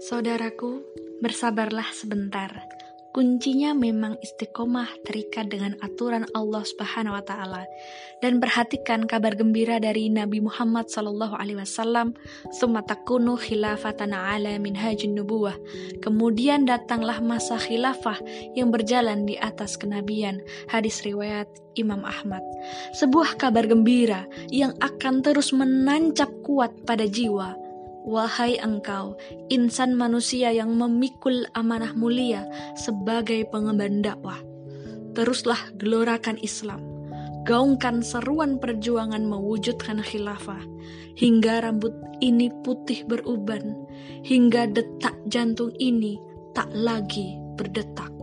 Saudaraku, bersabarlah sebentar. Kuncinya memang istiqomah terikat dengan aturan Allah Subhanahu wa taala dan perhatikan kabar gembira dari Nabi Muhammad sallallahu alaihi wasallam, "Tsumma takunu khilafatan ala minhajin nubuwah." Kemudian datanglah masa khilafah yang berjalan di atas kenabian. Hadis riwayat Imam Ahmad. Sebuah kabar gembira yang akan terus menancap kuat pada jiwa Wahai engkau, insan manusia yang memikul amanah mulia sebagai pengemban dakwah. Teruslah gelorakan Islam. Gaungkan seruan perjuangan mewujudkan khilafah. Hingga rambut ini putih beruban. Hingga detak jantung ini tak lagi berdetak.